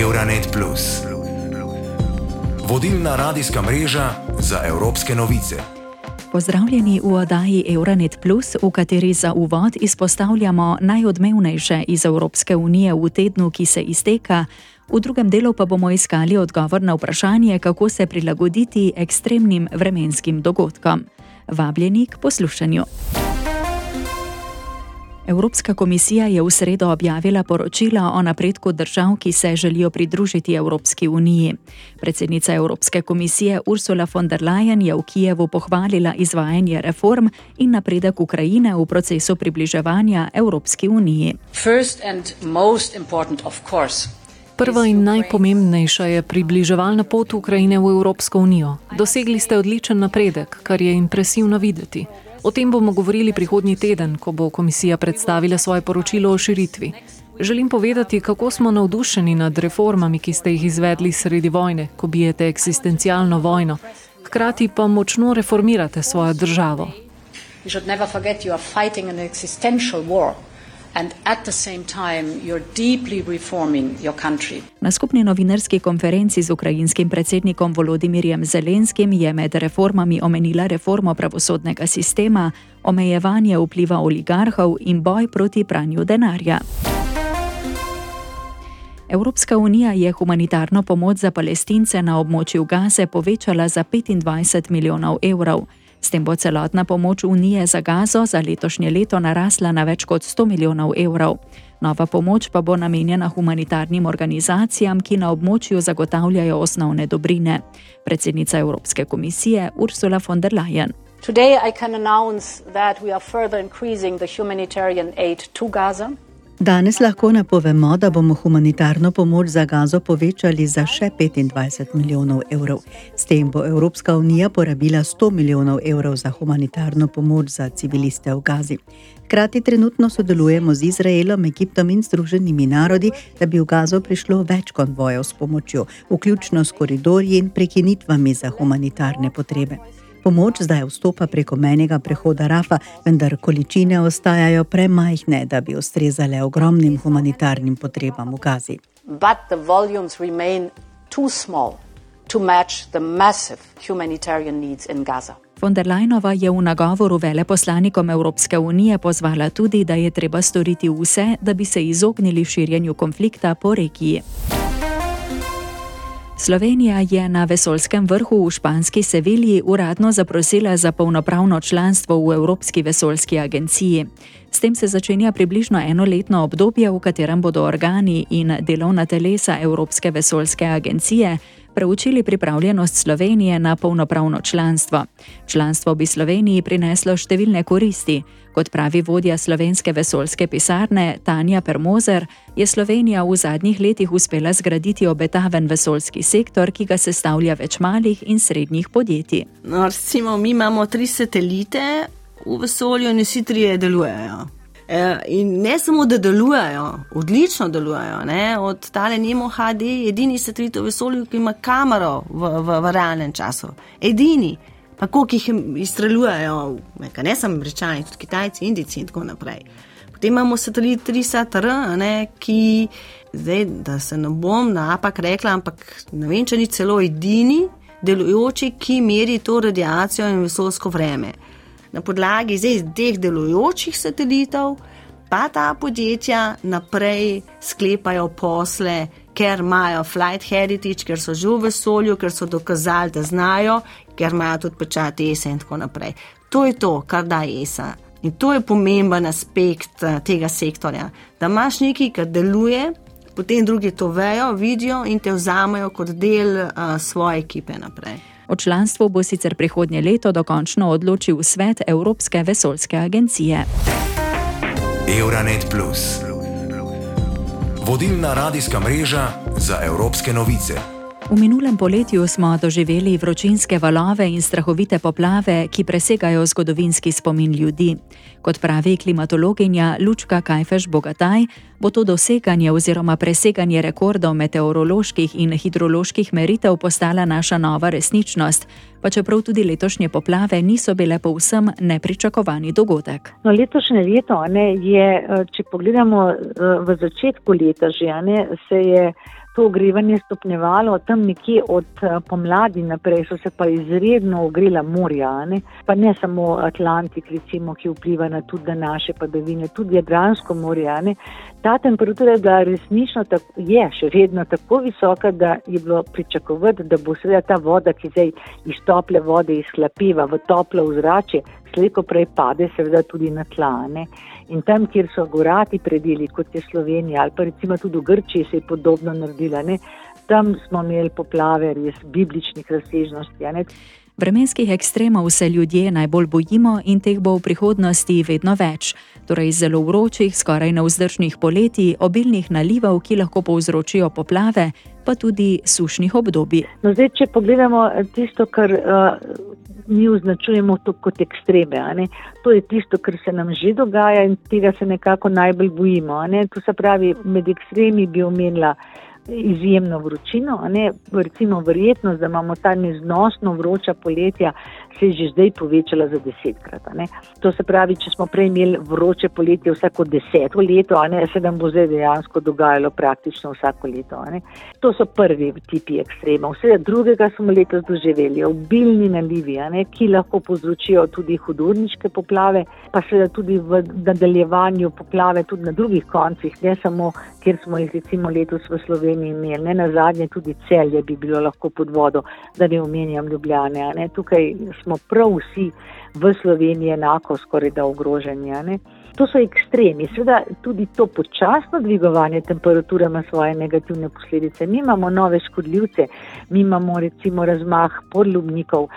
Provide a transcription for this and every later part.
Euronet. Vodilna radijska mreža za evropske novice. Pozdravljeni v oddaji Euronet, v kateri za uvod izpostavljamo najodmevnejše iz Evropske unije v tednu, ki se izteka, v drugem delu pa bomo iskali odgovor na vprašanje, kako se prilagoditi ekstremnim vremenskim dogodkom. Vabljeni k poslušanju. Evropska komisija je v sredo objavila poročilo o napredku držav, ki se želijo pridružiti Evropski uniji. Predsednica Evropske komisije Ursula von der Leyen je v Kijevu pohvalila izvajanje reform in napredek Ukrajine v procesu približevanja Evropski uniji. Prva in najpomembnejša je približevalna pot Ukrajine v Evropsko unijo. Dosegli ste odličen napredek, kar je impresivno videti. O tem bomo govorili prihodnji teden, ko bo komisija predstavila svoje poročilo o širitvi. Želim povedati, kako smo navdušeni nad reformami, ki ste jih izvedli sredi vojne, ko bijete eksistencialno vojno, hkrati pa močno reformirate svojo državo. Na skupni novinarski konferenci z ukrajinskim predsednikom Volodimirjem Zelenskim je med reformami omenila reformo pravosodnega sistema, omejevanje vpliva oligarhov in boj proti pranju denarja. Evropska unija je humanitarno pomoč za palestince na območju Gaze povečala za 25 milijonov evrov. S tem bo celotna pomoč Unije za gazo za letošnje leto narasla na več kot 100 milijonov evrov. Nova pomoč pa bo namenjena humanitarnim organizacijam, ki na območju zagotavljajo osnovne dobrine. Predsednica Evropske komisije Ursula von der Leyen. Today I can announce that we are further increasing the humanitarian aid to Gaza. Danes lahko napovemo, da bomo humanitarno pomoč za gazo povečali za še 25 milijonov evrov. S tem bo Evropska unija porabila 100 milijonov evrov za humanitarno pomoč za civiliste v Gazi. Hkrati trenutno sodelujemo z Izraelom, Egiptom in Združenimi narodi, da bi v Gazo prišlo več konvojev s pomočjo, vključno s koridorji in prekinitvami za humanitarne potrebe. Pomoč zdaj vstopa preko menjega prehoda Rafa, vendar količine ostajajo premajhne, da bi ustrezale ogromnim humanitarnim potrebam v Gazi. Von der Leinova je v nagovoru veleposlanikom Evropske unije pozvala tudi, da je treba storiti vse, da bi se izognili širjenju konflikta po regiji. Slovenija je na vesolskem vrhu v španski Sevilji uradno zaprosila za polnopravno članstvo v Evropski vesoljski agenciji. S tem se začenja približno enoletno obdobje, v katerem bodo organi in delovna telesa Evropske vesoljske agencije preučili pripravljenost Slovenije na polnopravno članstvo. Članstvo bi Sloveniji prineslo številne koristi. Kot pravi vodja slovenske vesoljske pisarne Tanja Permozer, je Slovenija v zadnjih letih uspela zgraditi obetaven vesoljski sektor, ki ga sestavlja več malih in srednjih podjetij. No, recimo, mi imamo tri satelite v vesolju in vsi trije delujejo. E, in ne samo, da delujejo, odlično delujejo. Ne? Od tale Nemo HD edini satelit v vesolju, ki ima kamero v, v, v realnem času. Edini, pa koliko jih izstreljujejo, ne samo američani, tudi kitajci, indici in tako naprej. Potem imamo satelit 3SATR, ki, zdaj, da se ne bom napak rekla, ampak ne vem, če ni celo edini delujoči, ki meri to radiacijo in vesolsko vreme na podlagi zdaj teh delujočih satelitov, pa ta podjetja naprej sklepajo posle, ker imajo flight heritage, ker so že v vesolju, ker so dokazali, da znajo, ker imajo tudi pečat ESA in tako naprej. To je to, kar da ESA. In to je pomemben aspekt eh, tega sektorja, da imaš nekaj, kar deluje, potem drugi to vejo, vidijo in te vzamejo kot del uh, svoje ekipe naprej. O članstvu bo sicer prihodnje leto dokončno odločil svet Evropske vesoljske agencije. Euronet Plus. Vodilna radijska mreža za evropske novice. V minulem poletju smo doživeli vročinske valove in strahovite poplave, ki presegajo zgodovinski spomin ljudi. Kot pravi klimatologinja Lučka Kajfeš Bogataj, bo to doseganje oziroma preseganje rekordov meteoroloških in hidroloških meritev postala naša nova resničnost, pa čeprav tudi letošnje poplave niso bile povsem nepričakovani dogodek. No, letošnje leto, ne, je, če pogledamo v začetku leta, že ne, se je to ogrevanje stopnjevalo, tam nekje od eh, pomladi naprej so se pa izredno ogrela morja, ne? pa ne samo Atlantik, recimo, ki vpliva na tudi na naše padavine, tudi Jadransko morje. Ne? Ta temperatura je bila resnično tako, je še vedno tako visoka, da je bilo pričakovati, da bo seveda ta voda, ki zdaj iz tople vode izhlapeva v toplo vzrače, slejko prej pade, seveda tudi na tlane. In tam, kjer so gorati predeli, kot je Slovenija ali pa recimo tudi v Grčiji, se je podobno naredila, ne? tam smo imeli poplave res bibličnih razsežnosti. Vremenskih ekstremov se ljudje najbolj bojimo in teh bo v prihodnosti vedno več. Torej zelo vročih, skoraj neuzdržnih poletij, obilnih nalivov, ki lahko povzročijo poplave, pa tudi sušnih obdobij. No, zdaj, če pogledamo tisto, kar uh, mi označujemo kot ekstreme, to je tisto, kar se nam že dogaja in tega se nekako najbolj bojimo. To se pravi, med ekstremi bi omenila izjemno vročino, ne, recimo verjetnost, da imamo ta neznosno vroča poletja, se je že zdaj povečala za desetkrat. To se pravi, če smo prej imeli vroče poletje vsako deseto leto, ne, se nam bo zdaj dejansko dogajalo praktično vsako leto. To so prvi tipi ekstrema. Vse drugega smo letos doživeli, obilni nalivi, ne, ki lahko povzročijo tudi hudurniške poplave, pa seveda tudi v nadaljevanju poplave tudi na drugih koncih, ne samo, kjer smo jih recimo letos v Sloveniji imeli, ne na zadnje, tudi celje bi bilo lahko pod vodo, da ne omenjam Ljubljane. Ne. Tukaj smo prav vsi v Sloveniji enako skoraj da ogroženi. To so ekstremi. Sveda tudi to počasno dvigovanje temperature ima svoje negativne posledice. Mi imamo nove škodljivce, mi imamo recimo razmah podlubnikov,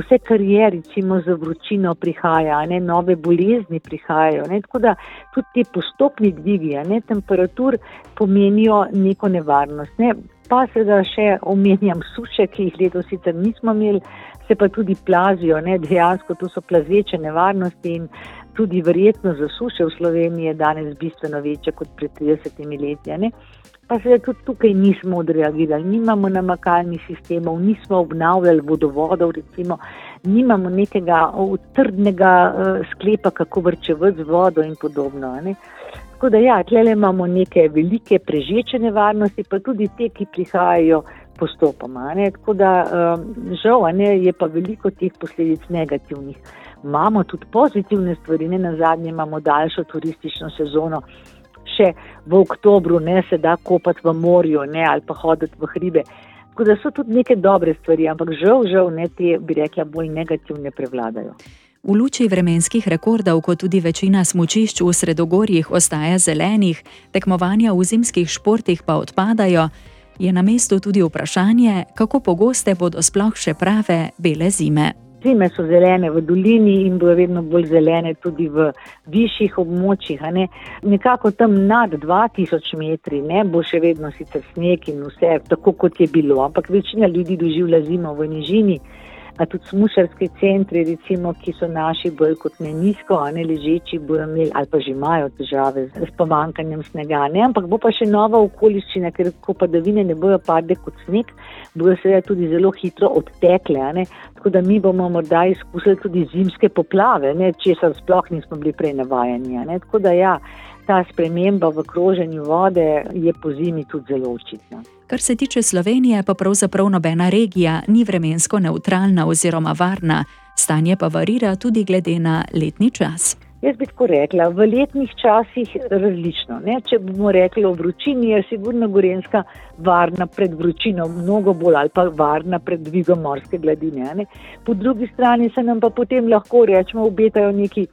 vse kar je recimo za vročino prihaja, ne, nove bolezni prihajajo. Ne, tako da tudi ti postopni dvigi ne, temperatur pomenijo neko nevarnost. Ne. Pa seveda še omenjam suše, ki jih letos sicer nismo imeli, se pa tudi plazijo, ne, dejansko to so plazeče nevarnosti in tudi verjetnost za suše v Sloveniji je danes bistveno večja kot pred 30 leti. Ne? Pa se tudi tukaj nismo odreagirali, nimamo namakalnih sistemov, nismo obnavljali vodovodov, recimo, nimamo nekega trdnega uh, sklepa, kako vrčevati z vodo in podobno. Ne? Tako da, ja, tle imamo neke velike prežeče nevarnosti, pa tudi te, ki prihajajo postopoma. Ne? Tako da, um, žal, ne, je pa veliko teh posledic negativnih imamo tudi pozitivne stvari, ne na zadnje imamo daljšo turistično sezono. Še v oktobru ne se da kopati v morju ne, ali pa hoditi v hribe. Tako da so tudi neke dobre stvari, ampak žal, žal ne te, bi rekla, bolj negativne prevladajo. V luči vremenskih rekordov, kot tudi večina smočišč v sredogorjih ostaja zelenih, tekmovanja v zimskih športih pa odpadajo, je na mestu tudi vprašanje, kako pogoste bodo sploh še prave bele zime. Zime so zelene v dolini in bodo vedno bolj zelene tudi v višjih območjih. Ne. Nekako tam nad 2000 metri ne, bo še vedno sicer sneg in vse, tako kot je bilo, ampak večina ljudi doživlja zimo v nižini a tudi smušarski centri, recimo, ki so naši bolj kot ne nizko, a ne ležeči, bodo imeli ali pa že imajo težave z pomankanjem snega. Ne? Ampak bo pa še nova okoliščina, ker ko padavine ne bojo padle kot sneg, bodo seveda tudi zelo hitro odtekle. Tako da mi bomo morda izkusili tudi zimske poplave, česar sploh nismo bili prej navajeni. Tako da ja, ta sprememba v kroženju vode je po zimi tudi zelo očitna. Kar se tiče Slovenije, pa pravzaprav nobena regija ni vremensko neutralna oziroma varna, stanje pa varira tudi glede na letni čas. Jaz bi tako rekla, v letnih časih različno. Ne? Če bomo rekli o vročini, je sigurno Gorenska varna pred vročino, mnogo bolj ali pa varna pred dvigom morske gladine. Ne? Po drugi strani se nam pa potem lahko rečemo, obetajo neki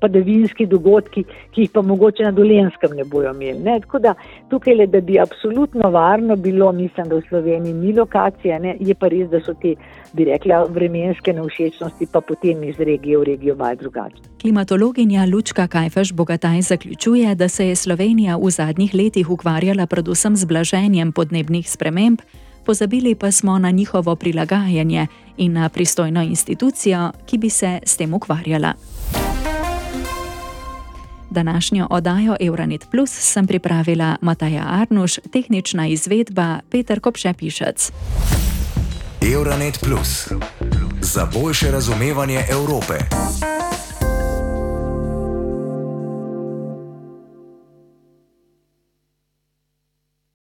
padavinski dogodki, ki jih pa mogoče na dolenskem ne bojo imeli. Ne? Tako da tukaj le, da bi absolutno varno bilo, mislim, da v Sloveniji ni lokacija, ne? je pa res, da so te, bi rekla, vremenske neušečnosti pa potem iz regije v regijo malo drugačne. Klimatologinja Lučka Kajfeš Bogataj zaključuje, da se je Slovenija v zadnjih letih ukvarjala predvsem z blaženjem podnebnih sprememb, pozabili pa smo na njihovo prilagajanje in na pristojno institucijo, ki bi se s tem ukvarjala. Današnjo oddajo Euronet Plus sem pripravila Mataja Arnuš, tehnična izvedba Peter Kopše Pišec. Euronet Plus za boljše razumevanje Evrope.